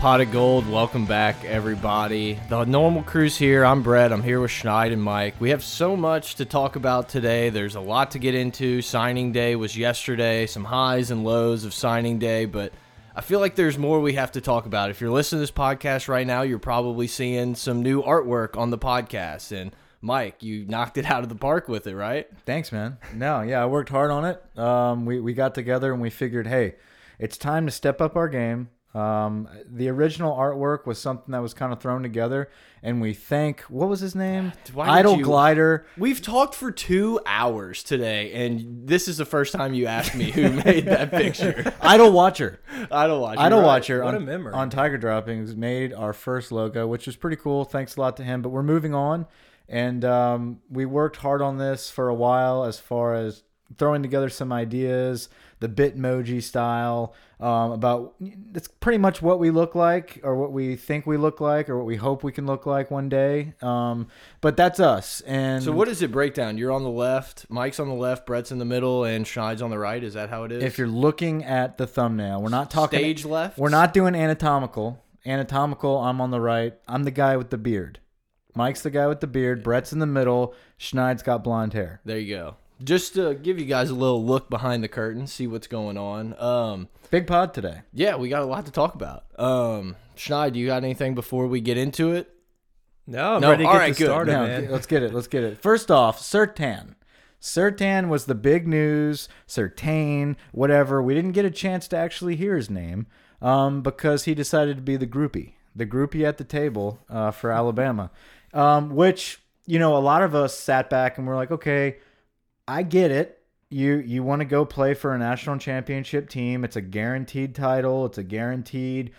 Pot of Gold, welcome back, everybody. The normal crew's here. I'm Brett. I'm here with Schneid and Mike. We have so much to talk about today. There's a lot to get into. Signing day was yesterday, some highs and lows of signing day, but I feel like there's more we have to talk about. If you're listening to this podcast right now, you're probably seeing some new artwork on the podcast. And Mike, you knocked it out of the park with it, right? Thanks, man. No, yeah, I worked hard on it. Um, we we got together and we figured, hey, it's time to step up our game. Um, the original artwork was something that was kind of thrown together, and we thank what was his name? Idle you- Glider. We've talked for two hours today, and this is the first time you asked me who made that picture. Idle Watcher. I don't watch. Idle right. Watcher What a on, memory. on Tiger Droppings made our first logo, which was pretty cool. Thanks a lot to him. But we're moving on, and um, we worked hard on this for a while as far as throwing together some ideas, the Bitmoji style, um, about it's pretty much what we look like or what we think we look like or what we hope we can look like one day. Um, but that's us. And So what does it break down? You're on the left, Mike's on the left, Brett's in the middle, and Schneid's on the right. Is that how it is? if you're looking at the thumbnail, we're not talking stage left, We're not doing anatomical. Anatomical, I'm on the right. I'm the guy with the beard. Mike's the guy with the beard. Brett's in the middle. Schneid's got blonde hair. There you go. Just to give you guys a little look behind the curtain, see what's going on. Um, Big pod today. yeah, we got a lot to talk about. Um, Schneid, you got anything before we get into it? No, I'm No, ready to all get right, good. started, Now, man. let's get it. Let's get it. First off, Sertan. Sertan was the big news. Surtain, whatever. We didn't get a chance to actually hear his name um, because he decided to be the groupie, the groupie at the table uh, for Alabama, um, which you know a lot of us sat back and we're like, okay, I get it. You you want to go play for a national championship team. It's a guaranteed title. It's a guaranteed,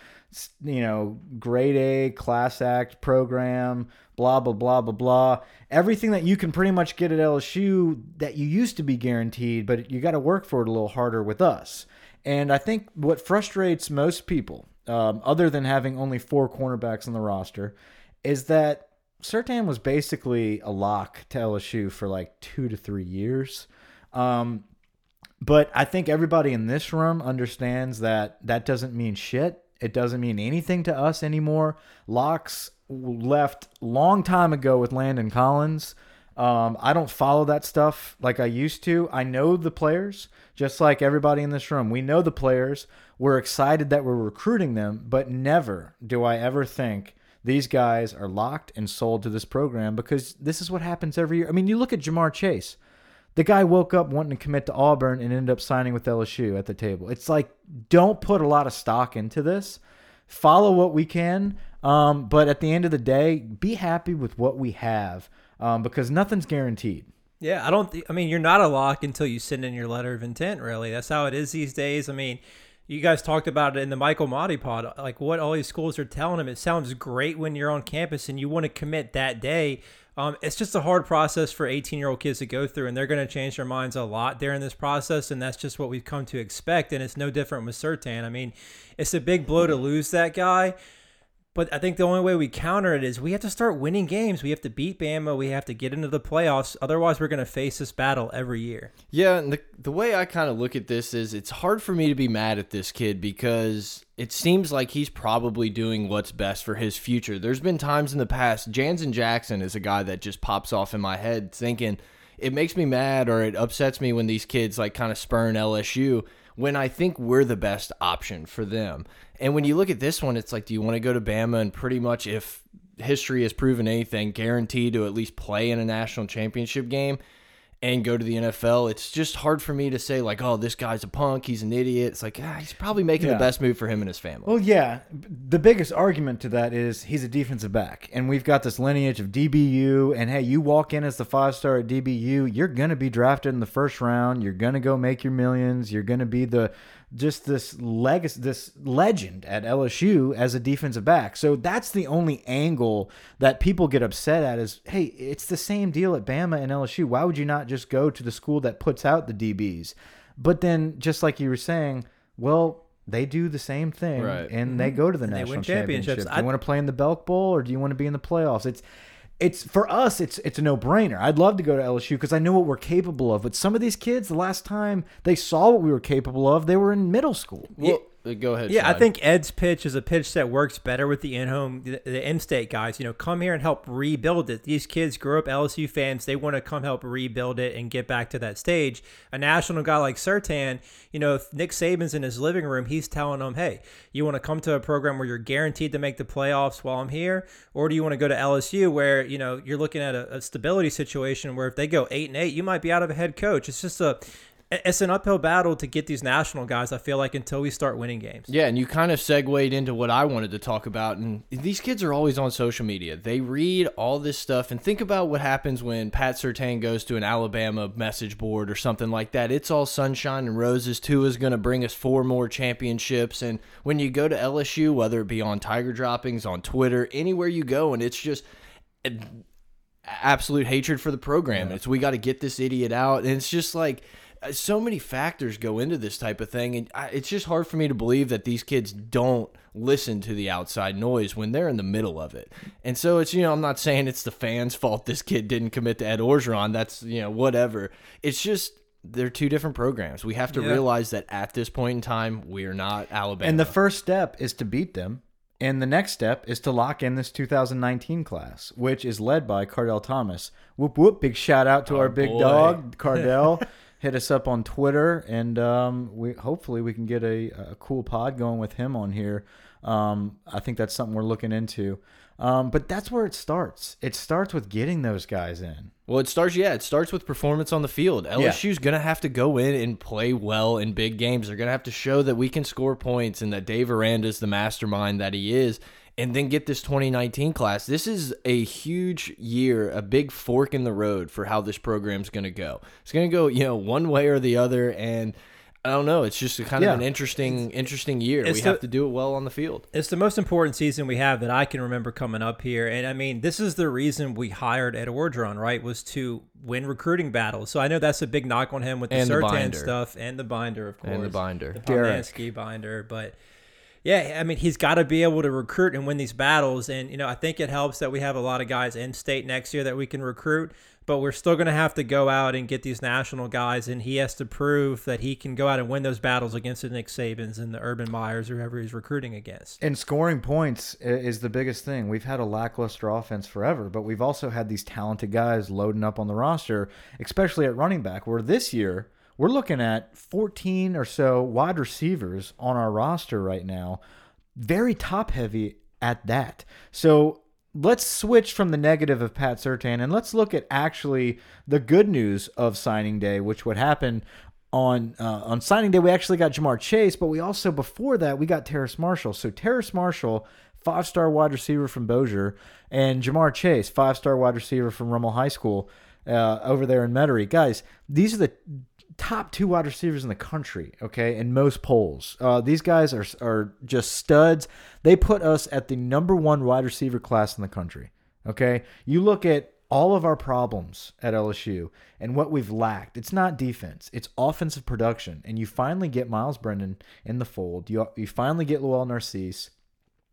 you know, grade A class act program. Blah blah blah blah blah. Everything that you can pretty much get at LSU that you used to be guaranteed, but you got to work for it a little harder with us. And I think what frustrates most people, um, other than having only four cornerbacks on the roster, is that Sertan was basically a lock to LSU for like two to three years. Um, but I think everybody in this room understands that that doesn't mean shit. It doesn't mean anything to us anymore. Locks left long time ago with Landon Collins. Um, I don't follow that stuff like I used to. I know the players, just like everybody in this room. We know the players. We're excited that we're recruiting them, but never do I ever think these guys are locked and sold to this program because this is what happens every year. I mean, you look at Ja'Marr Chase. The guy woke up wanting to commit to Auburn and ended up signing with LSU at the table. It's like, don't put a lot of stock into this. Follow what we can. Um, but at the end of the day, be happy with what we have um, because nothing's guaranteed. Yeah, I don't. I mean, you're not a lock until you send in your letter of intent. Really, that's how it is these days. I mean, you guys talked about it in the Michael Motti pod, like what all these schools are telling them. It sounds great when you're on campus and you want to commit that day. Um, it's just a hard process for 18 year old kids to go through, and they're going to change their minds a lot during this process, and that's just what we've come to expect. And it's no different with Sertan. I mean, it's a big blow to lose that guy. But I think the only way we counter it is we have to start winning games. We have to beat Bama. We have to get into the playoffs. Otherwise, we're going to face this battle every year. Yeah, and the the way I kind of look at this is it's hard for me to be mad at this kid because it seems like he's probably doing what's best for his future. There's been times in the past, Jansen Jackson is a guy that just pops off in my head thinking it makes me mad or it upsets me when these kids like kind of spurn LSU when I think we're the best option for them. And when you look at this one, it's like, do you want to go to Bama and pretty much if history has proven anything, guaranteed to at least play in a national championship game and go to the NFL? It's just hard for me to say like, oh, this guy's a punk, he's an idiot. It's like, ah, he's probably making Yeah. the best move for him and his family. Well, yeah. The biggest argument to that is he's a defensive back, and we've got this lineage of DBU. And hey, you walk in as the five star at DBU, you're gonna be drafted in the first round. You're gonna go make your millions. You're gonna be the just this legacy, this legend at LSU as a defensive back. So that's the only angle that people get upset at is, hey, it's the same deal at Bama and LSU. Why would you not just go to the school that puts out the DBs? But then, just like you were saying, well, they do the same thing, Right. and they mm-hmm. go to the And they national win championship. championships. Do you I- want to play in the Belk Bowl or do you want to be in the playoffs? It's it's for us it's it's a no-brainer. I'd love to go to LSU because I know what we're capable of. But some of these kids, the last time they saw what we were capable of, they were in middle school. Well, Go ahead. Yeah, I think Ed's pitch is a pitch that works better with the in-home, the, in-state guys. You know, come here and help rebuild it. These kids grew up LSU fans; they want to come help rebuild it and get back to that stage. A national guy like Sertan, you know, if Nick Saban's in his living room, he's telling them, "Hey, you want to come to a program where you're guaranteed to make the playoffs while I'm here, or do you want to go to LSU where you know you're looking at a, a stability situation where if they go eight and eight, you might be out of a head coach. It's just a it's an uphill battle to get these national guys. I feel like until we start winning games. Yeah, and you kind of segued into what I wanted to talk about. And these kids are always on social media. They read all this stuff. And think about what happens when Pat Surtain goes to an Alabama message board or something like that. It's all sunshine and roses. Tua is going to bring us four more championships. And when you go to LSU, whether it be on Tiger Droppings, on Twitter, anywhere you go, and it's just eh, absolute hatred for the program. It's we got to get this idiot out, and it's just like Uh, so many factors go into this type of thing, and I, it's just hard for me to believe that these kids don't listen to the outside noise when they're in the middle of it. And so it's you know I'm not saying it's the fans' fault this kid didn't commit to Ed Orgeron. That's you know whatever. It's just. They're two different programs. We have to Yeah. realize that at this point in time, we are not Alabama. And the first step is to beat them. And the next step is to lock in this 2019 class, which is led by Kardell Thomas. Whoop whoop! Big shout out to Our our big boy. dog Kardell. Hit us up on Twitter, and um, we hopefully we can get a, a cool pod going with him on here. Um, I think that's something we're looking into. Um, but that's where it starts. It starts with getting those guys in. Well, it starts, yeah, it starts with performance on the field. LSU's going to have to go in and play well in big games. They're going to have to show that we can score points and that Dave Aranda's the mastermind that he is, and then get this 2019 class. This is a huge year, a big fork in the road for how this program's going to go. It's going to go, you know, one way or the other, and I don't know. It's just a kind Yeah. of an interesting, interesting year. We the- have to do it well on the field. It's the most important season we have that I can remember coming up here. And I mean, this is the reason we hired Ed Orgeron, right? Was to win recruiting battles. So I know that's a big knock on him with the And Sertan stuff and the binder, of course. And the binder. The Derek. Binder. But yeah, I mean, he's got to be able to recruit and win these battles. And, you know, I think it helps that we have a lot of guys in state next year that we can recruit. But we're still going to have to go out and get these national guys, and he has to prove that he can go out and win those battles against the Nick Sabans and the Urban Meyers, or whoever he's recruiting against. And scoring points is the biggest thing. We've had a lackluster offense forever, but we've also had these talented guys loading up on the roster, especially at running back. Where this year we're looking at 14 or so wide receivers on our roster right now, very top heavy at that. So let's switch from the negative of Pat Sertan and let's look at actually the good news of signing day, which would happen on uh, on signing day. We actually got Ja'Marr Chase, but we also before that we got Terrace Marshall. So Terrace Marshall, five star wide receiver from Bossier, and Ja'Marr Chase, five star wide receiver from Rummel High School uh, over there in Metairie. Guys, these are the top two wide receivers in the country, okay, in most polls. Uh, these guys are are just studs. They put us at the number one wide receiver class in the country. Okay, you look at all of our problems at LSU and what we've lacked. It's not defense; it's offensive production. And you finally get Myles Brennan in the fold. You you finally get Lowell Narcisse.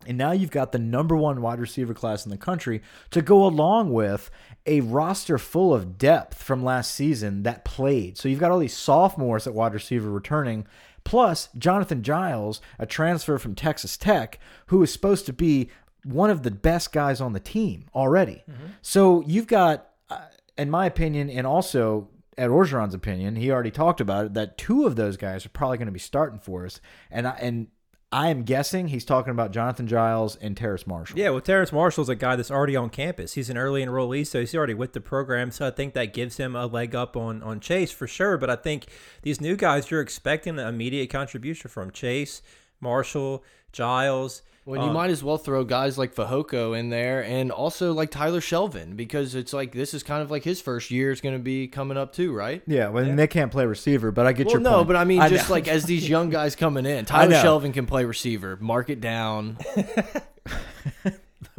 And now you've got the number one wide receiver class in the country to go along with a roster full of depth from last season that played. So you've got all these sophomores at wide receiver returning, plus Jonathan Giles, a transfer from Texas Tech, who is supposed to be one of the best guys on the team already. So you've got, uh, in my opinion, and also at Orgeron's opinion, he already talked about it, that two of those guys are probably going to be starting for us. And I, and I am guessing he's talking about Jonathan Giles and Terrace Marshall. Yeah, well, Terrace Marshall's a guy that's already on campus. He's an early enrollee, so he's already with the program. So I think that gives him a leg up on on Chase for sure. But I think these new guys, you're expecting an immediate contribution from Chase, Marshall, Giles. Well, you Um, might as well throw guys like Fahoko in there and also like Tyler Shelvin because it's like this is kind of like his first year is going to be coming up too, right? Yeah, well, they can't play receiver, but I get Well, your no, point. but I mean, just know. like as these young guys coming in, Tyler. Shelvin can play receiver. Mark it down.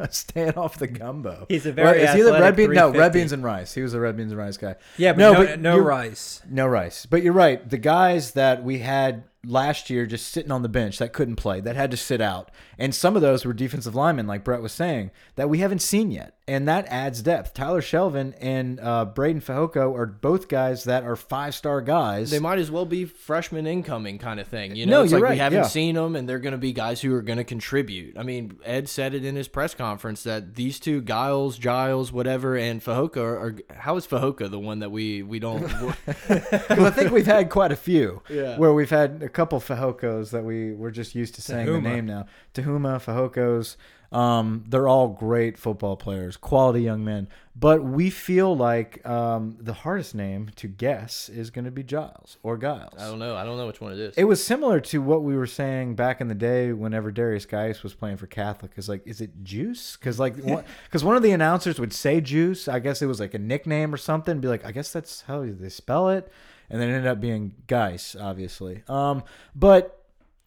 staying off the gumbo. He's a very is he the red athletic bean? No, red beans and rice. He was a red beans and rice guy. Yeah, but no, no, but no Rice. No rice. But you're right. The guys that we had last year just sitting on the bench that couldn't play, that had to sit out. And some of those were defensive linemen, like Brett was saying, that we haven't seen yet. And that adds depth. Tyler Shelvin and uh, Breiden Fehoko are both guys that are five star guys. They might as well be freshmen incoming kind of thing. You know, No, it's you're like right, we haven't yeah. seen them, and they're going to be guys who are going to contribute. I mean, Ed said it in his press conference that these two, Giles, Giles, whatever, and Fahoka are. are how is Fahoka the one that we we don't? I think we've had quite a few Yeah. where we've had a couple Fahokos that we we're just used to saying the name now. Tahuma, Fahokos. Um, they're all great football players, quality young men. But we feel like um, the hardest name to guess is going to be Giles or Giles. I don't know. I don't know which one it is. It was similar to what we were saying back in the day whenever Darius Geis was playing for Catholic. Is like, is it Juice? Because like, because one of the announcers would say Juice. I guess it was like a nickname or something. Be like, I guess that's how they spell it, and then it ended up being Geis, obviously. Um, but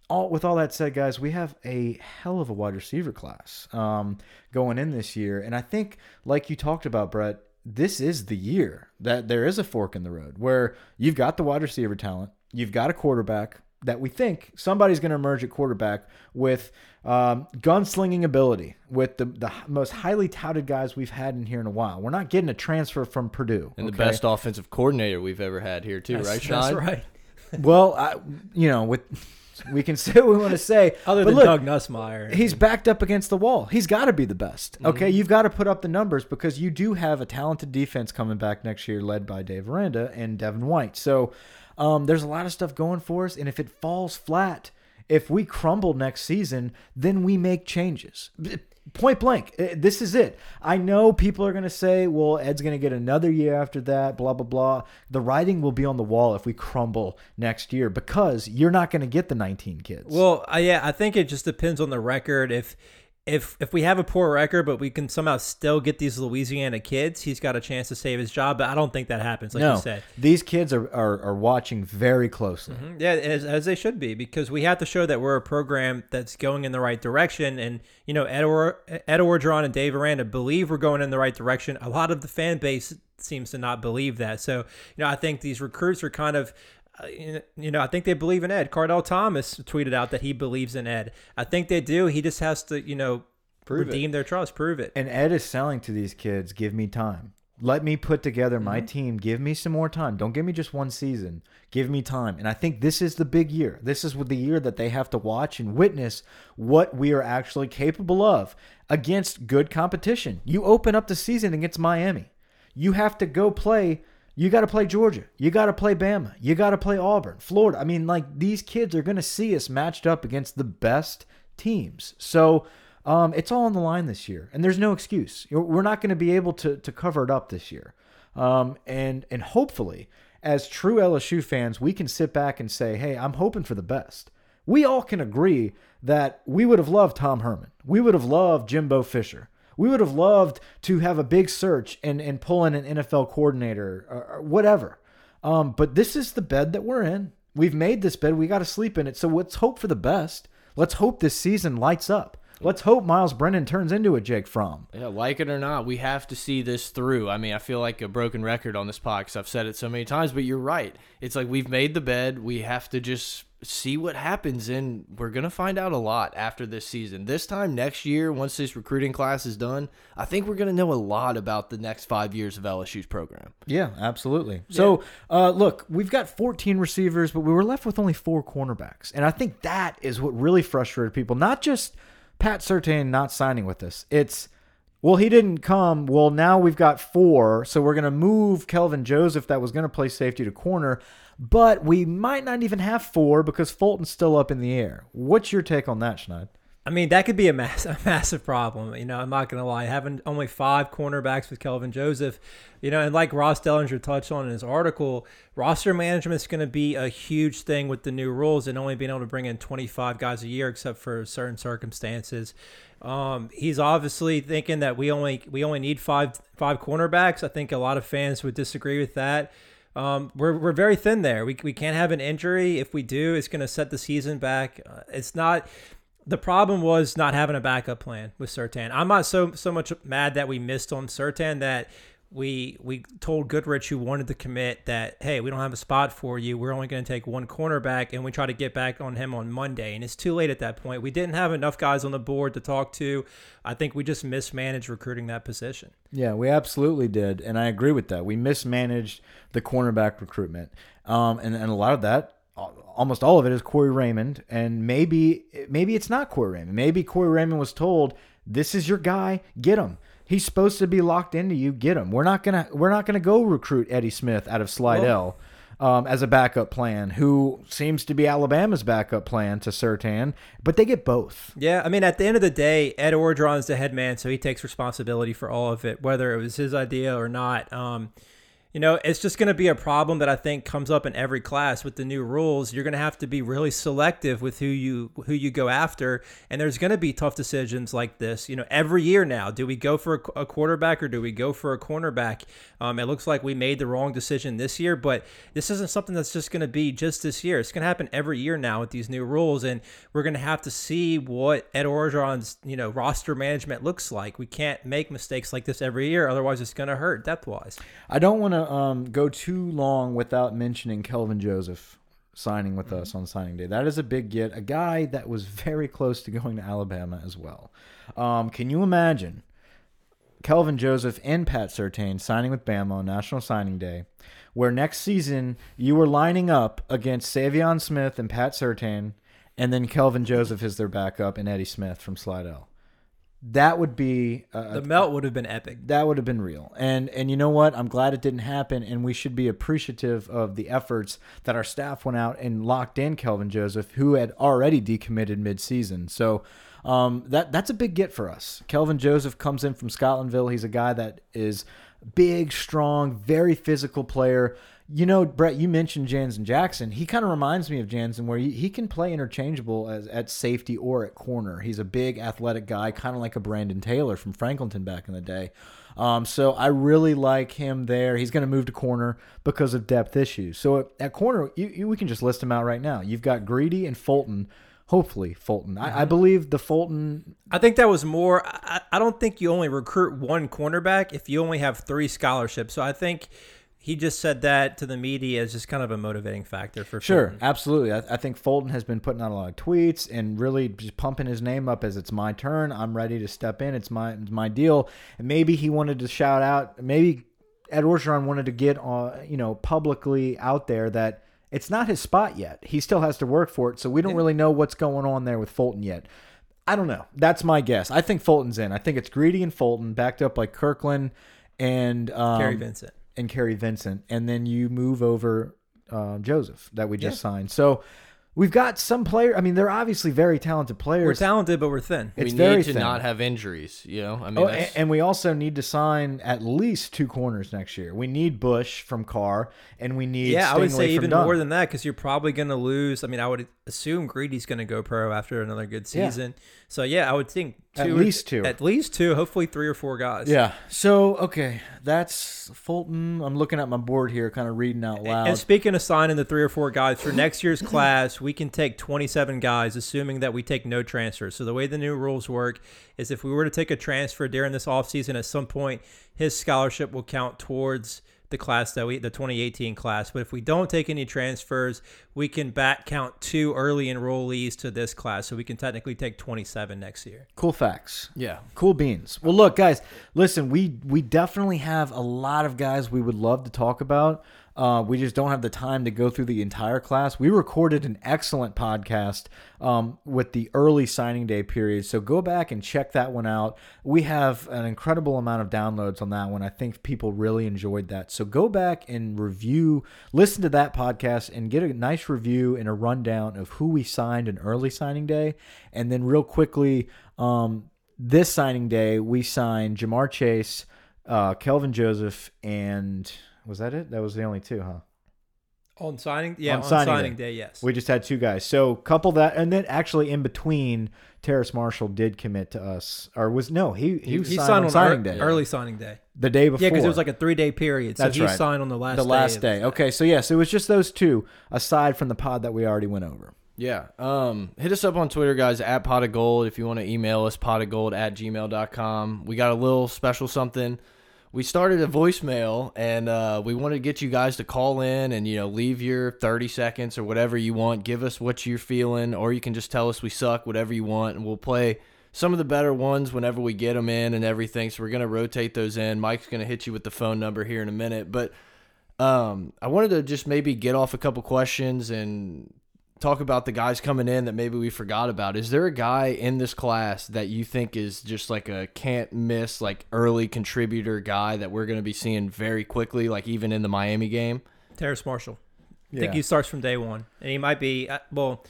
all with all that said, guys, we have a hell of a wide receiver class um, going in this year, and I think, like you talked about, Brett, this is the year that there is a fork in the road where you've got the wide receiver talent, you've got a quarterback that we think somebody's going to emerge at quarterback with um, gunslinging ability, with the the most highly touted guys we've had in here in a while. We're not getting a transfer from Purdue, and the best offensive coordinator we've ever had here too, right, That's Sean? right. Well, I, you know, with we can say what we want to say, Other but than look, Doug Nussmeier. He's backed up against the wall. He's got to be the best. Mm-hmm. Okay, you've got to put up the numbers because you do have a talented defense coming back next year, led by Dave Aranda and Devin White. So um, there's a lot of stuff going for us, and if it falls flat, if we crumble next season, then we make changes. Point blank, eh, this is it. I know people are going to say, well, Ed's going to get another year after that, blah, blah, blah. The writing will be on the wall if we crumble next year because you're not going to get the 19 kids. Well, uh, yeah, I think it just depends on the record. If if if we have a poor record, but we can somehow still get these Louisiana kids, he's got a chance to save his job. But I don't think that happens, like no, you said. these kids are, are, are watching very closely. Mhm. Yeah, as, as they should be, because we have to show that we're a program that's going in the right direction. And you know, Ed, Or- Ed Orgeron and Dave Aranda believe we're going in the right direction. A lot of the fan base seems to not believe that. So, you know, I think these recruits are kind of. You know, I think they believe in Ed. Kardell Thomas tweeted out that he believes in Ed. I think they do. He just has to, you know, Prove it. redeem their trust, prove it. And Ed is selling to these kids, give me time. Let me put together my Mm-hmm. team. Give me some more time. Don't give me just one season. Give me time. And I think this is the big year. This is the year that they have to watch and witness what we are actually capable of against good competition. You open up the season against Miami. You have to go play. You got to play Georgia. You got to play Bama. You got to play Auburn, Florida. I mean, like these kids are going to see us matched up against the best teams. So um, it's all on the line this year, and there's no excuse. We're not going to be able to to cover it up this year, um, and and hopefully, as true LSU fans, we can sit back and say, "Hey, I'm hoping for the best." We all can agree that we would have loved Tom Herman. We would have loved Jimbo Fisher. We would have loved to have a big search and and pull in an NFL coordinator or, or whatever. Um, but this is the bed that we're in. We've made this bed. We got to sleep in it. So let's hope for the best. Let's hope this season lights up. Let's hope Myles Brennan turns into a Jake Fromm. Yeah, like it or not, we have to see this through. I mean, I feel like a broken record on this pod because I've said it so many times, but you're right. It's like we've made the bed. We have to just see what happens, and we're going to find out a lot after this season. This time next year, once this recruiting class is done, I think we're going to know a lot about the next five years of LSU's program. Yeah, absolutely. So, uh, look, we've got 14 receivers, but we were left with only four cornerbacks. And I think that is what really frustrated people. Not just Pat Surtain not signing with us. It's, well, he didn't come. Well, now we've got four. So we're going to move Kelvin Joseph, that was going to play safety to corner. But we might not even have four because Fulton's still up in the air. What's your take on that, Schneid? I mean, that could be a, mass, a massive problem. You know, I'm not going to lie. Having only five cornerbacks with Kelvin Joseph, you know, and like Ross Dellenger touched on in his article, roster management is going to be a huge thing with the new rules and only being able to bring in 25 guys a year, except for certain circumstances. Um, he's obviously thinking that we only we only need five five cornerbacks. I think a lot of fans would disagree with that. Um, we're, we're very thin there. We, we can't have an injury. If we do, it's going to set the season back. Uh, it's not. The problem was not having a backup plan with Sertan. I'm not so so much mad that we missed on Sertan that we we told Goodrich who wanted to commit that hey we don't have a spot for you. We're only going to take one cornerback and we try to get back on him on Monday. And it's too late at that point. We didn't have enough guys on the board to talk to. I think we just mismanaged recruiting that position. Yeah, we absolutely did, and I agree with that. We mismanaged the cornerback recruitment, um, and and a lot of that, almost all of it, is Corey Raymond, and maybe maybe it's not Corey Raymond. Maybe Corey Raymond was told, "This is your guy, get him." He's supposed to be locked into you. Get him. We're not gonna we're not gonna go recruit Eddie Smith out of Slidell. Um, as a backup plan, who seems to be Alabama's backup plan to Sertan, but they get both. Yeah, I mean, at the end of the day, Ed Orgeron's the head man, so he takes responsibility for all of it, whether it was his idea or not. Um, you know, it's just going to be a problem that I think comes up in every class with the new rules. You're going to have to be really selective with who you who you go after, and there's going to be tough decisions like this. You know, every year now, do we go for a, quarterback or do we go for a cornerback? Um, it looks like we made the wrong decision this year, but this isn't something that's just going to be just this year. It's going to happen every year now with these new rules, and we're going to have to see what Ed Orgeron's you know roster management looks like. We can't make mistakes like this every year, otherwise it's going to hurt depth wise. I don't want to um, go too long without mentioning Kelvin Joseph signing with us on signing day. That is a big get. A guy that was very close to going to Alabama as well. Um, can you imagine Kelvin Joseph and Pat Surtain signing with Bama on National Signing Day, where next season you were lining up against Saivion Smith and Pat Surtain, and then Kelvin Joseph is their backup and Eddie Smith from Slidell. That would be a, The melt would have been epic. that would have been real. And and you know what? I'm glad it didn't happen and we should be appreciative of the efforts that our staff went out and locked in Kelvin Joseph who had already decommitted midseason. So um, that that's a big get for us. Kelvin Joseph comes in from Scotlandville. He's a guy that is big, strong, very physical player. You know, Brett, you mentioned Jansen Jackson. He kind of reminds me of Jansen, where he, he can play interchangeable as at safety or at corner. He's a big, athletic guy, kind of like a Brandon Taylor from Franklinton back in the day. Um, so I really like him there. He's going to move to corner because of depth issues. So at, at corner, you, you, we can just list them out right now. You've got Greedy and Fulton. Hopefully, Fulton. I, I believe the Fulton I think that was more. I, I don't think you only recruit one cornerback if you only have three scholarships. So I think he just said that to the media as just kind of a motivating factor for Sure, Fulton. absolutely. I, I think Fulton has been putting out a lot of tweets and really just pumping his name up as it's my turn. I'm ready to step in. It's my it's my deal. And maybe he wanted to shout out. Maybe Ed Orgeron wanted to get uh, you know publicly out there that it's not his spot yet. He still has to work for it. So we don't really know what's going on there with Fulton yet. I don't know. That's my guess. I think Fulton's in. I think it's Greedy and Fulton backed up by Kirklin and um, Gary Vincent. And Kary Vincent, and then you move over uh, Joseph that we just signed. So we've got some player. I mean, they're obviously very talented players. We're talented, but we're thin. It's we very need to thin. not have injuries. You know, I mean, Oh, that's- and, and we also need to sign at least two corners next year. We need Bush from Carr, and we need Yeah, I would say even Dunn. more than that because you're probably going to lose. I mean, I would assume Greedy's going to go pro after another good Yeah. season. So yeah, I would think At least two. at least two, hopefully three or four guys. Yeah. So okay, that's Fulton. I'm looking at my board here, kind of reading out loud. And speaking of signing the three or four guys for next year's class, we can take 27 guys, assuming that we take no transfers. So the way the new rules work is if we were to take a transfer during this offseason at some point, his scholarship will count towards the class that we the 2018 class. But if we don't take any transfers, we can back count two early enrollees to this class. So we can technically take 27 next year. cool facts. yeah. Cool beans. Well, look, guys, listen, we we definitely have a lot of guys we would love to talk about. Uh, we just don't have the time to go through the entire class. We recorded an excellent podcast um, with the early signing day period, so go back and check that one out. We have an incredible amount of downloads on that one. I think people really enjoyed that. So go back and review, listen to that podcast, and get a nice review and a rundown of who we signed in early signing day, and then real quickly. Um, this signing day, we signed Ja'Marr Chase, uh, Kelvin Joseph, and was that it? That was the only two, huh? On signing, yeah, On on, signing signing, day. day. yes. We just had two guys. So couple that, and then actually in between, Terrace Marshall did commit to us, or was no, he he, he, was he signed, signed on on signing ear- day, early signing day. the day before. Yeah, because it was like a three day period. So That's he right. signed on the last the last of- day. Okay, so yes, it was just those two aside from the pod that we already went over. Yeah. Um, hit us up on Twitter, guys, at pot of gold. If you want to email us, pot of gold at gmail.com. We got a little special something we started a voicemail and uh, we wanted to get you guys to call in and you know leave your 30 seconds or whatever you want. Give us what you're feeling or you can just tell us we suck whatever you want and we'll play some of the better ones whenever we get them in and everything. So we're going to rotate those in. Mike's going to hit you with the phone number here in a minute but um, i wanted to just maybe get off a couple questions and talk about the guys coming in that maybe we forgot about. Is there a guy in this class that you think is just like a can't miss, like early contributor guy that we're going to be seeing very quickly, like even in the Miami game? Terrace Marshall. I Yeah. think he starts from day one, and he might be uh, well.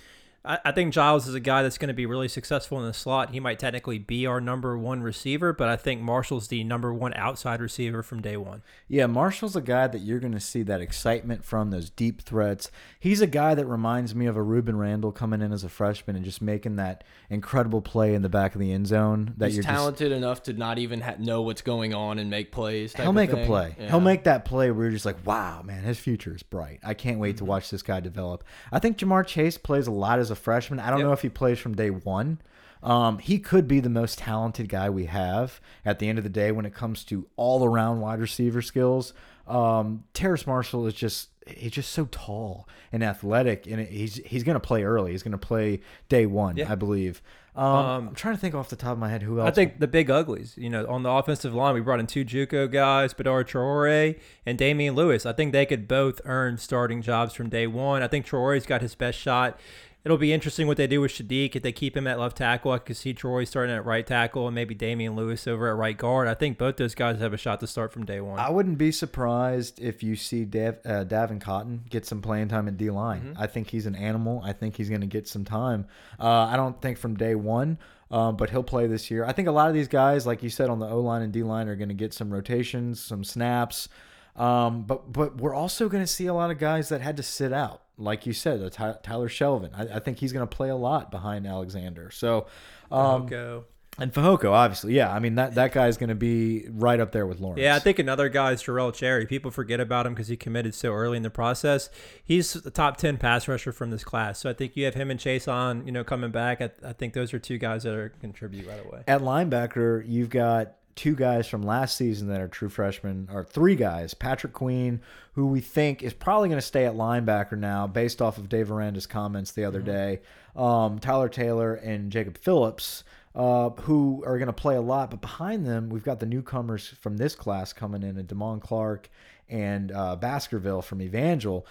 I, I think Giles is a guy that's going to be really successful in the slot. He might technically be our number one receiver, but I think Marshall's the number one outside receiver from day one. Yeah, Marshall's a guy that you're going to see that excitement from, those deep threats. He's a guy that reminds me of a Rueben Randle coming in as a freshman and just making that incredible play in the back of the end zone. That He's you're just talented enough to not even ha know what's going on and make plays. type He'll of make a play. Yeah. He'll make that play where you're just like, wow, man, his future is bright. I can't wait Mm-hmm. to watch this guy develop. I think Ja'Marr Chase plays a lot as a freshman. I don't Yep. know if he plays from day one. Um, he could be the most talented guy we have at the end of the day when it comes to all around wide receiver skills. Um, Terrace Marshall is just he's just so tall and athletic, and he's he's going to play early. He's going to play day one, Yeah. I believe. Um, I'm trying to think off the top of my head who else. I think the big uglies, you know, on the offensive line, we brought in two JUCO guys, Badar Traore and Damien Lewis. I think they could both earn starting jobs from day one. I think Traore's got his best shot. It'll be interesting what they do with Saahdiq if they keep him at left tackle. I could see Troy starting at right tackle and maybe Damien Lewis over at right guard. I think both those guys have a shot to start from day one. I wouldn't be surprised if you see Dav, uh, Davin Cotton get some playing time at D line. Mm-hmm. I think he's an animal. I think he's going to get some time. Uh, I don't think from day one, um, but he'll play this year. I think a lot of these guys, like you said, on the O line and D line, are going to get some rotations, some snaps. Um, but but we're also going to see a lot of guys that had to sit out, like you said, Ty Tyler Shelvin. I, I think he's going to play a lot behind Alexander. So. Um, Go. and Fahoko, obviously, yeah. I mean that that guy is going to be right up there with Lawrence. Yeah, I think another guy is Jarell Cherry. People forget about him because he committed so early in the process. He's the top ten pass rusher from this class, so I think you have him and Chase on, you know, coming back. I, I think those are two guys that are contribute right away. At linebacker, you've got two guys from last season that are true freshmen, or three guys. Patrick Queen, who we think is probably going to stay at linebacker now, based off of Dave Aranda's comments the other day. Um, Tyler Taylor and Jacob Phillips, uh, who are going to play a lot. But behind them, we've got the newcomers from this class coming in, and Damone Clark and uh, Baskerville from Evangel.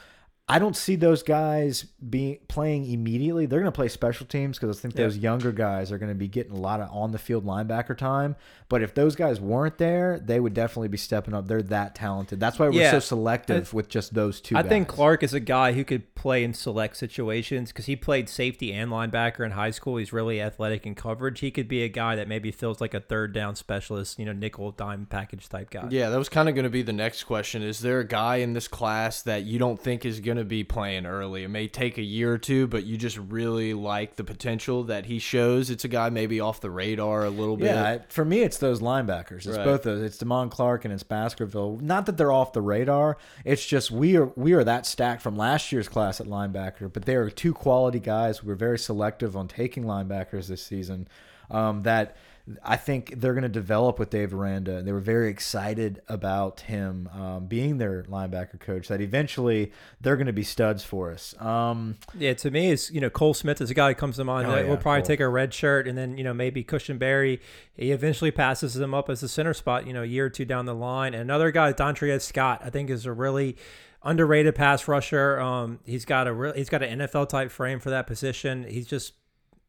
I don't see those guys being playing immediately. They're going to play special teams because I think those younger guys are going to be getting a lot of on the field linebacker time. But if those guys weren't there, they would definitely be stepping up. They're that talented. That's why we're Yeah. so selective with just those two. I think. Clark is a guy who could play in select situations because he played safety and linebacker in high school. He's really athletic in coverage. He could be a guy that maybe feels like a third down specialist, you know, nickel dime package type guy. Yeah, that was kind of going to be the next question. Is there a guy in this class that you don't think is going to be playing early? It may take a year or two, but you just really like the potential that he shows. It's a guy maybe off the radar a little bit. Yeah, for me, it's those linebackers. It's Right. both those. It's Damone Clark and it's Baskerville. Not that they're off the radar. It's just we are we are that stacked from last year's class at linebacker. But they are two quality guys. We're very selective on taking linebackers this season. Um, that I think they're going to develop with Dave Aranda. And they were very excited about him um, being their linebacker coach. That eventually they're going to be studs for us. Um, Yeah, to me, is you know Cole Smith is a guy who comes to mind. Oh, that yeah, will probably Cole. take a red shirt, and then you know maybe Cushenberry. He eventually passes him up as a center spot. You know, a year or two down the line. And another guy, Dontre Scott, I think is a really underrated pass rusher. Um, he's got a real, he's got an NFL type frame for that position. He's just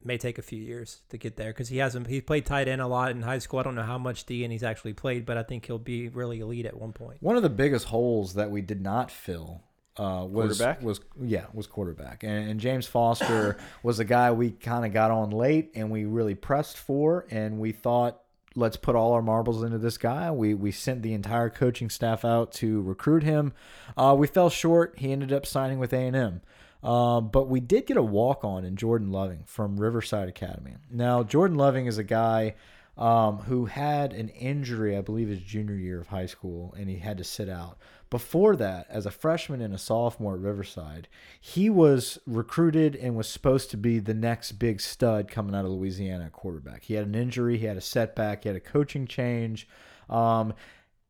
may take a few years to get there because he hasn't he played tight end a lot in high school. I don't know how much D and he's actually played, but I think he'll be really elite at one point. One of the biggest holes that we did not fill uh, was Quarterback? was yeah was quarterback, and, and James Foster was a guy we kind of got on late, and we really pressed for, and we thought let's put all our marbles into this guy. We we sent the entire coaching staff out to recruit him. Uh, we fell short. He ended up signing with A and M. Uh, but we did get a walk on in Jordan Loving from Riverside Academy. Now, Jordan Loving is a guy um, who had an injury, I believe, his junior year of high school, and he had to sit out. Before that, as a freshman and a sophomore at Riverside, he was recruited and was supposed to be the next big stud coming out of Louisiana quarterback. He had an injury, he had a setback, he had a coaching change. Um,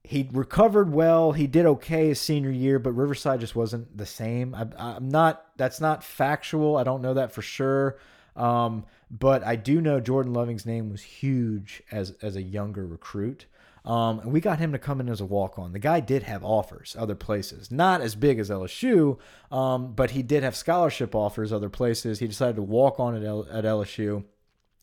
he recovered well. He did okay his senior year, but Riverside just wasn't the same. I, I'm not. That's not factual. I don't know that for sure. Um, but I do know Jordan Loving's name was huge as as a younger recruit. Um, and we got him to come in as a walk on. The guy did have offers other places, not as big as LSU, um, but he did have scholarship offers other places. He decided to walk on at, L at LSU.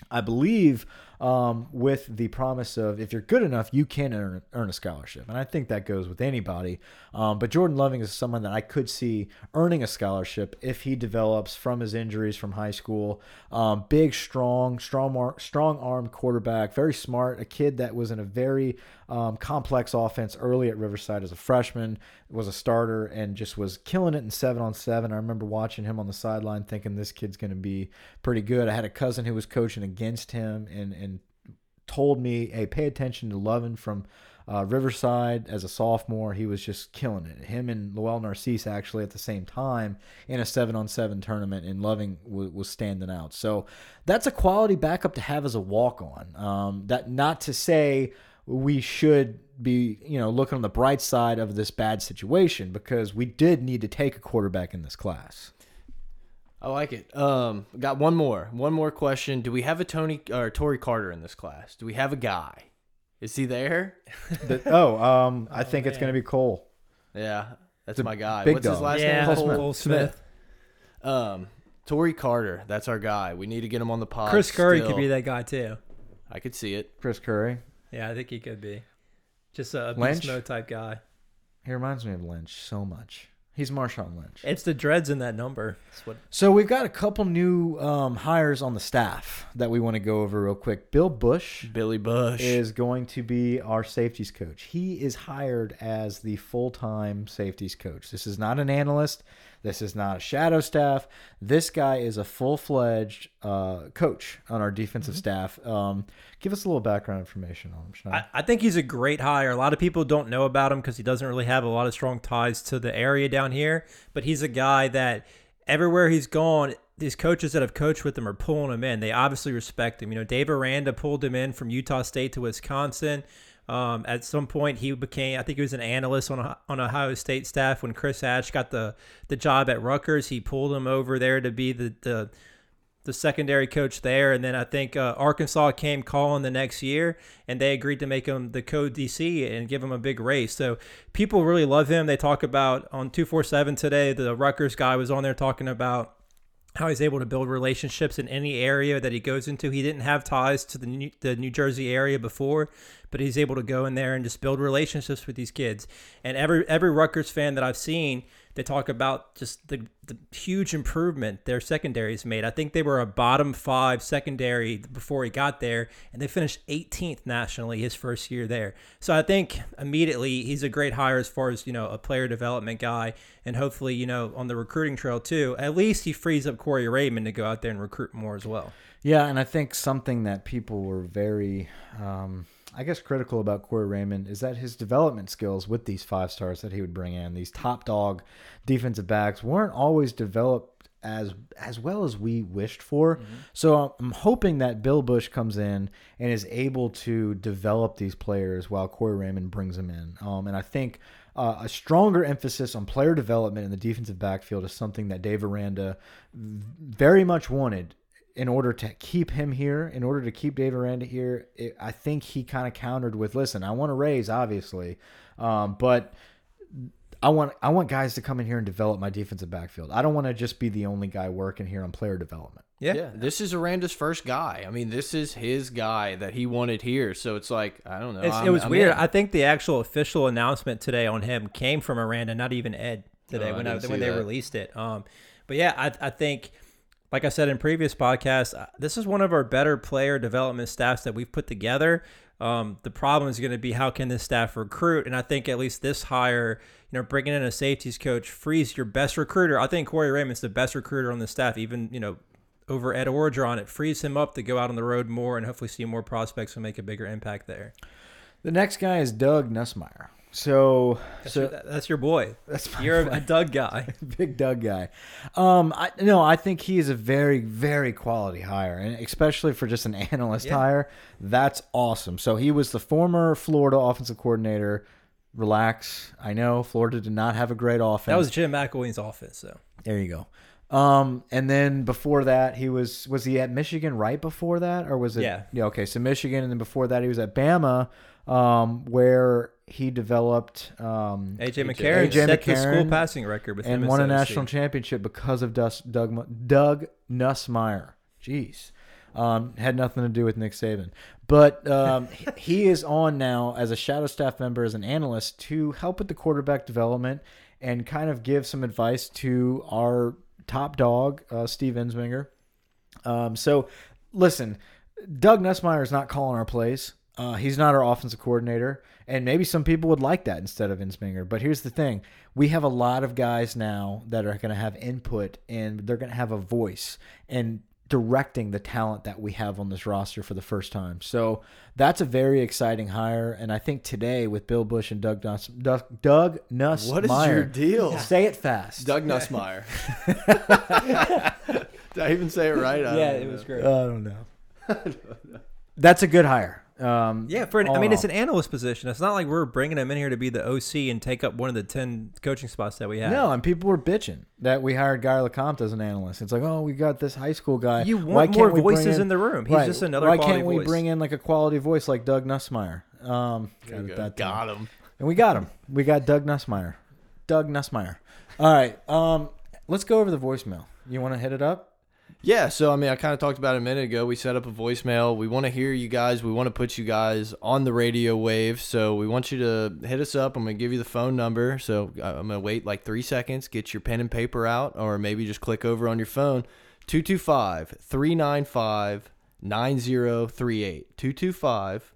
I believe um, with the promise of if you're good enough, you can earn, earn a scholarship. And I think that goes with anybody. Um, but Jordan Loving is someone that I could see earning a scholarship if he develops from his injuries from high school. Um, big, strong, strong, strong armed quarterback, very smart, a kid that was in a very um, complex offense early at Riverside as a freshman, was a starter, and just was killing it in seven on seven. I remember watching him on the sideline thinking this kid's going to be pretty good. I had a cousin who was coaching against him and, and told me, hey, pay attention to Loving from uh, Riverside as a sophomore. He was just killing it. Him and Lowell Narcisse actually at the same time in a seven on seven tournament, and Loving was standing out. So that's a quality backup to have as a walk on. Um, that not to say we should be, you know, looking on the bright side of this bad situation because we did need to take a quarterback in this class. I like it. Um, got one more. One more question. Do we have a Tony or Tory Carter in this class? Do we have a guy? Is he there? the, oh, um, I oh, think man. it's going to be Cole. Yeah, that's the my guy. What's dog. his last yeah, name? Cole Smith. Cole Smith. Um, Tory Carter. That's our guy. We need to get him on the pod. Chris Curry still. could be that guy too. I could see it. Chris Curry. Yeah, I think he could be. Just a beast mode type guy. He reminds me of Lynch so much. He's Marshawn Lynch. It's the dreads in that number. What... So we've got a couple new um, hires on the staff that we want to go over real quick. Bill Busch, Billy Bush, is going to be our safeties coach. He is hired as the full time safeties coach. This is not an analyst. This is not a shadow staff. This guy is a full fledged uh, coach on our defensive mm -hmm. staff. Um, give us a little background information on him. I, I, think he's a great hire. A lot of people don't know about him because he doesn't really have a lot of strong ties to the area down here. But he's a guy that everywhere he's gone, these coaches that have coached with him are pulling him in. They obviously respect him. You know, Dave Aranda pulled him in from Utah State to Wisconsin. Um, at some point, he became, I think he was an analyst on on Ohio State staff when Chris Ash got the the job at Rutgers. He pulled him over there to be the the, the secondary coach there, and then I think uh, Arkansas came calling the next year, and they agreed to make him the co DC and give him a big race. So people really love him. They talk about on two four seven today. The Rutgers guy was on there talking about how he's able to build relationships in any area that he goes into. He didn't have ties to the New, the New Jersey area before, but he's able to go in there and just build relationships with these kids. And every every Rutgers fan that I've seen they talk about just the, the huge improvement their secondaries made. I think they were a bottom five secondary before he got there, and they finished 18th nationally his first year there. So I think immediately he's a great hire as far as you know a player development guy, and hopefully you know on the recruiting trail too. At least he frees up Corey Raymond to go out there and recruit more as well. Yeah, and I think something that people were very. Um I guess critical about Corey Raymond is that his development skills with these five stars that he would bring in, these top dog defensive backs, weren't always developed as as well as we wished for. Mm -hmm. So I'm hoping that Bill Busch comes in and is able to develop these players while Corey Raymond brings them in. Um, and I think uh, a stronger emphasis on player development in the defensive backfield is something that Dave Aranda very much wanted in order to keep him here, in order to keep Dave Aranda here, it, I think he kind of countered with, "Listen, I want to raise, obviously, um, but I want I want guys to come in here and develop my defensive backfield. I don't want to just be the only guy working here on player development." Yeah. yeah, this is Aranda's first guy. I mean, this is his guy that he wanted here. So it's like I don't know. it was I'm weird. In. I think the actual official announcement today on him came from Aranda, not even Ed today oh, when I, when they released it. Um, but yeah, I I think like I said in previous podcasts, uh, this is one of our better player development staffs that we've put together. Um, the problem is going to be how can this staff recruit, and I think at least this hire, you know, bringing in a safeties coach frees your best recruiter. I think Corey Raymond's the best recruiter on the staff, even you know over Ed Orgeron. It frees him up to go out on the road more and hopefully see more prospects and make a bigger impact there. The next guy is Doug Nussmeier. So, that's so your, that's your boy. That's you're a Doug guy, big Doug guy. Um, I no, I think he is a very, very quality hire, and especially for just an analyst yeah. hire, that's awesome. So he was the former Florida offensive coordinator, Relax. I know Florida did not have a great offense. That was Jim McElwain's offense, though. There you go. Um, and then before that, he was was he at Michigan right before that, or was it? Yeah. Yeah. Okay. So Michigan, and then before that, he was at Bama, um, where he developed um, AJ McCarron AJ set the school passing record with him and at won a national championship because of Dus- Doug Mu- Doug Nussmeier. Jeez. Um, had nothing to do with Nick Saban, but um, he- he is on now as a shadow staff member, as an analyst, to help with the quarterback development and kind of give some advice to our top dog, uh, Steve Ensminger. Um, so, listen, Doug Nussmeier is not calling our plays. Uh, he's not our offensive coordinator, and maybe some people would like that instead of Ensminger. But here's the thing: we have a lot of guys now that are going to have input, and they're going to have a voice and directing the talent that we have on this roster for the first time. So that's a very exciting hire, and I think today with Bill Busch and Doug Nuss, Doug, Doug Nussmeier, What is your deal? Say it fast. Doug Nussmeier. Did I even say it right? I Yeah, don't it know. was great. I don't know. That's a good hire. Um, Yeah, for an, I mean, in it's an analyst position. It's not like we're bringing him in here to be the OC and take up one of the ten coaching spots that we have. No, and people were bitching that we hired Guy LeCompte as an analyst. It's like, oh, we got this high school guy. you Why want can't more we bring voices in, in the room. He's Right. just another. Why quality can't we voice. bring in like a quality voice like Doug Nussmeier? Um, got you go. that. Got him. and we got him. We got Doug Nussmeier. Doug Nussmeier. All right. Um, let's go over the voicemail. You want to hit it up? Yeah, so I mean, I kind of talked about it a minute ago. We set up a voicemail. We want to hear you guys. We want to put you guys on the radio wave. So we want you to hit us up. I'm going to give you the phone number. So I'm going to wait like three seconds, get your pen and paper out, or maybe just click over on your phone 225 395 9038. 225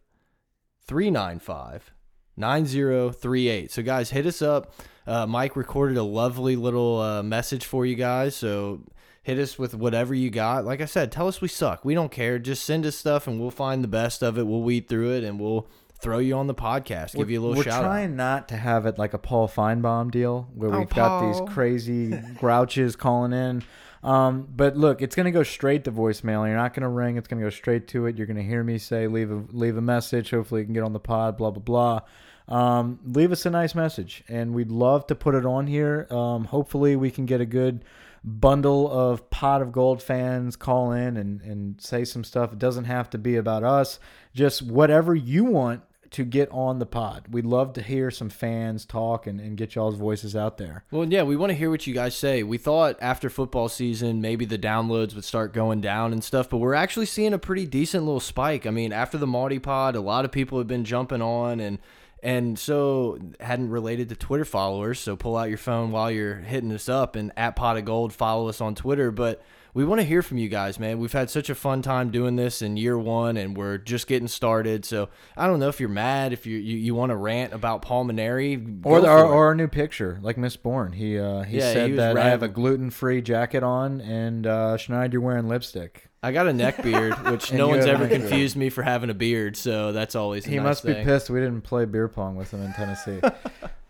395 9038. So, guys, hit us up. Uh, Mike recorded a lovely little uh, message for you guys. So, hit us with whatever you got. Like I said, tell us we suck. We don't care. Just send us stuff and we'll find the best of it. We'll weed through it and we'll throw you on the podcast, give you a little We're shout trying not to have it like a Paul Finebaum deal where Oh, we've got these crazy grouches calling in. Um, but look, it's going to go straight to voicemail. You're not going to ring. It's going to go straight to it. You're going to hear me say, leave a leave a message. Hopefully, you can get on the pod. Blah blah blah. Um, leave us a nice message, and we'd love to put it on here. Um, hopefully, we can get a good bundle of pot of gold fans call in and and say some stuff. It doesn't have to be about us. Just whatever you want to get on the pod. We'd love to hear some fans talk and, and get y'all's voices out there. Well, yeah, we want to hear what you guys say. We thought after football season, maybe the downloads would start going down and stuff, but we're actually seeing a pretty decent little spike. I mean, after the Malty Pod, a lot of people have been jumping on and and so hadn't related to Twitter followers. So pull out your phone while you're hitting us up and at Pot of Gold, follow us on Twitter. But we want to hear from you guys, man. We've had such a fun time doing this in year one, and we're just getting started. So I don't know if you're mad, if you you, you want to rant about pulmonary, Or, the, for or, our new picture, like Miss Bourne. He uh, he Yeah, said he that I have a gluten free jacket on, and uh, Schneid, you're wearing lipstick. I got a neck beard, which no one's ever confused me for having a beard, so that's always He nice must thing. be pissed we didn't play beer pong with him in Tennessee.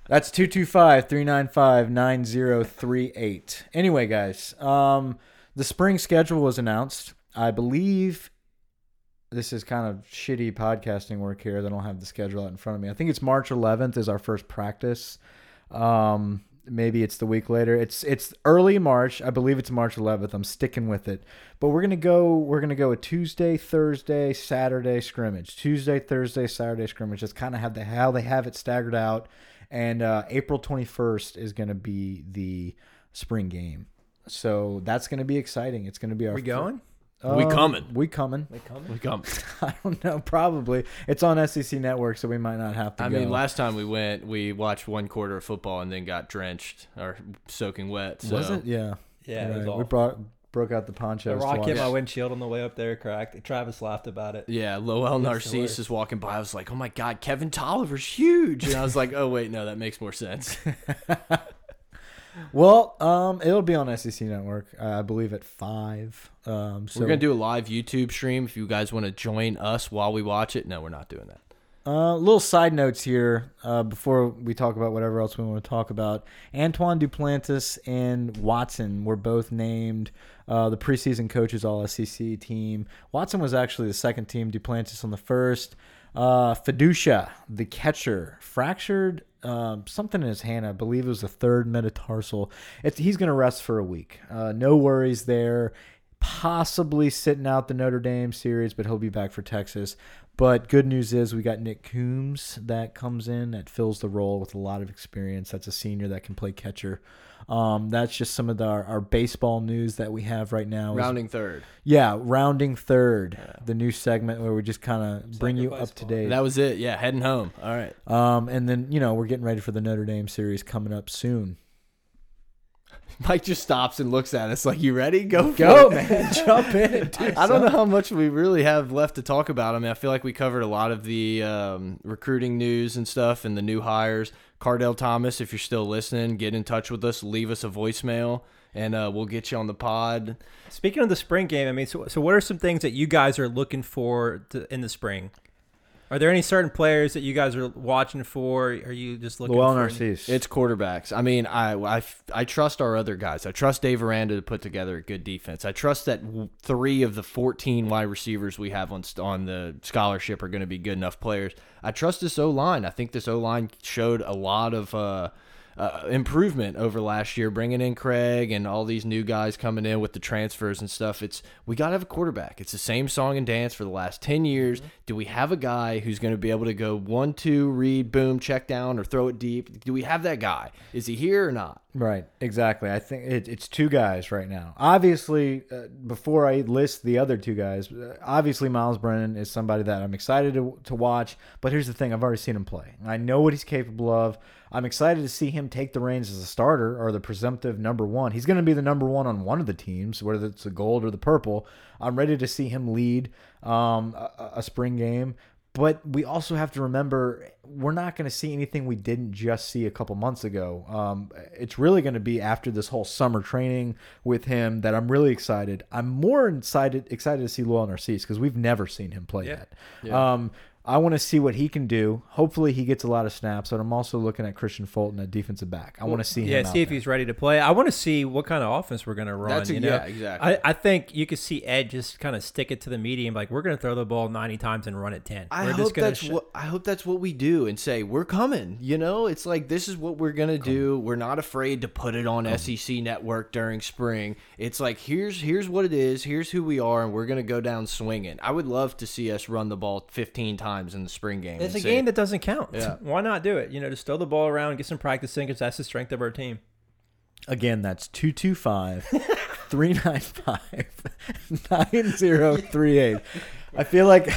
That's 225 395 9038. Anyway, guys, um, the spring schedule was announced. I believe this is kind of shitty podcasting work here. They don't have the schedule out in front of me. I think it's March 11th is our first practice. Um, maybe it's the week later. It's it's early March. I believe it's March 11th. I'm sticking with it. But we're gonna go. We're gonna go a Tuesday, Thursday, Saturday scrimmage. Tuesday, Thursday, Saturday scrimmage. That's kind of how they how they have it staggered out. And uh, April 21st is gonna be the spring game. So that's gonna be exciting. It's gonna be our we going? We Um, coming. We coming. We coming? We come. I don't know. Probably it's on SEC Network, so we might not have to. I go. mean, last time we went, we watched one quarter of football and then got drenched or soaking wet. So. was it? Yeah. Yeah, it was We brought broke out the ponchos. The to rock hit my windshield on the way up there, cracked. Travis laughed about it. Yeah, Lowell It's Narcisse is walking by. I was like, "Oh my God, Kevin Toliver's huge!" And I was like, "Oh wait, no, that makes more sense." Well, um, it'll be on SEC Network, uh, I believe, at five. Um, so we're gonna do a live YouTube stream if you guys want to join us while we watch it. No, we're not doing that. Uh, little side notes here uh, before we talk about whatever else we want to talk about. Antoine Duplantis and Watson were both named uh, the preseason coaches All SEC team. Watson was actually the second team. Duplantis on the first. Uh, Feduccia, the catcher, fractured um, something in his hand. I believe it was the third metatarsal. It's, he's going to rest for a week. Uh, no worries there. Possibly sitting out the Notre Dame series, but he'll be back for Texas. But good news is we got Nick Coomes that comes in that fills the role with a lot of experience. That's a senior that can play catcher. Um, that's just some of the, our, our baseball news that we have right now. is- Rounding third. yeah, rounding third, the new segment where we just kind of bring you up to date. That was it. Yeah, heading home. All right. Um, and then you know we're getting ready for the Notre Dame series coming up soon. Mike just stops and looks at us like, "You ready? Go, for Go, it." man, jump in. And do I don't know how much we really have left to talk about. I mean, I feel like we covered a lot of the um, recruiting news and stuff and the new hires. Kardell Thomas, if you're still listening, get in touch with us. Leave us a voicemail, and uh, we'll get you on the pod. Speaking of the spring game, I mean, so, so what are some things that you guys are looking for to, in the spring? Are there any certain players that you guys are watching for? Are you just looking Llewellyn for? Narcisse. It's quarterbacks. I mean, I, I, I trust our other guys. I trust Dave Aranda to put together a good defense. I trust that three of the 14 wide receivers we have on on the scholarship are going to be good enough players. I trust this O line. I think this O line showed a lot of uh, uh, improvement over last year, bringing in Craig and all these new guys coming in with the transfers and stuff. It's we got to have a quarterback. It's the same song and dance for the last 10 years. Do we have a guy who's going to be able to go one, two, read, boom, check down, or throw it deep? Do we have that guy? Is he here or not? Right, exactly. I think it, it's two guys right now. Obviously, uh, before I list the other two guys, uh, obviously Myles Brennan is somebody that I'm excited to, to watch. But here's the thing: I've already seen him play. I know what he's capable of. I'm excited to see him take the reins as a starter or the presumptive number one. He's going to be the number one on one of the teams, whether it's the gold or the purple. I'm ready to see him lead um, a, a spring game. But we also have to remember we're not going to see anything we didn't just see a couple months ago. Um, it's really going to be after this whole summer training with him that I'm really excited. I'm more excited excited to see Lowell Narcisse because we've never seen him play Yeah. yet. Um, I want to see what he can do. Hopefully, he gets a lot of snaps. But I'm also looking at Kristian Fulton at defensive back. I want to see Yeah, him. see out if there. he's ready to play. I want to see what kind of offense we're going to run. That's a- you know? yeah, exactly. I, I think you could see Ed just kind of stick it to the medium, like we're going to throw the ball 90 times and run it 10. I we're hope gonna that's what I hope that's what we do and say we're coming. You know, it's like this is what we're gonna do. We're not afraid to put it on SEC Network during spring. It's like here's here's what it is. Here's who we are, and we're gonna go down swinging. I would love to see us run the ball 15 times in the spring game. It's a and say- game that doesn't count. Yeah. Why not do it? You know, just throw the ball around, get some practice in because that's the strength of our team. Again, that's 225 395 9038. I feel like.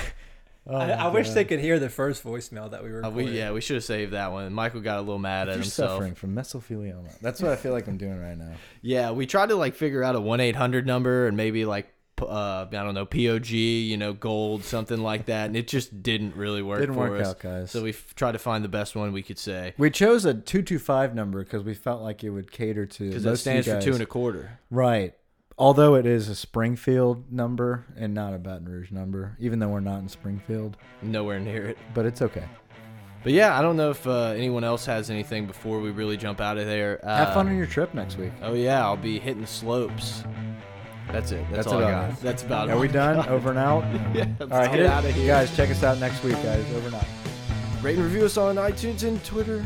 Oh I, my I wish they could hear the first voicemail that we were. Uh, we, yeah, we should have saved that one. Michael got a little mad at You're himself. suffering from mesothelioma. That's what I feel like I'm doing right now. Yeah, we tried to like figure out a one eight hundred number and maybe like p- uh, I don't know POG, you know, gold, something like that, and it just didn't really work. Didn't for work us. out, guys. So we tried to find the best one we could say We chose a 225 number because we felt like it would cater to because most that of you stands for two and a quarter. Right. Although it is a Springfield number and not a Baton Rouge number, even though we're not in Springfield, Nowhere near it. but it's okay. But yeah, I don't know if uh, anyone else has anything before we really jump out of there. Have fun on your trip next week. Oh yeah, I'll be hitting slopes. That's it. That's, That's all I about got. it. That's about it. Are we done? Over and out? yeah, All right, get out of here. Guys, check us out next week, guys. Over and out. Rate and review us on iTunes and Twitter.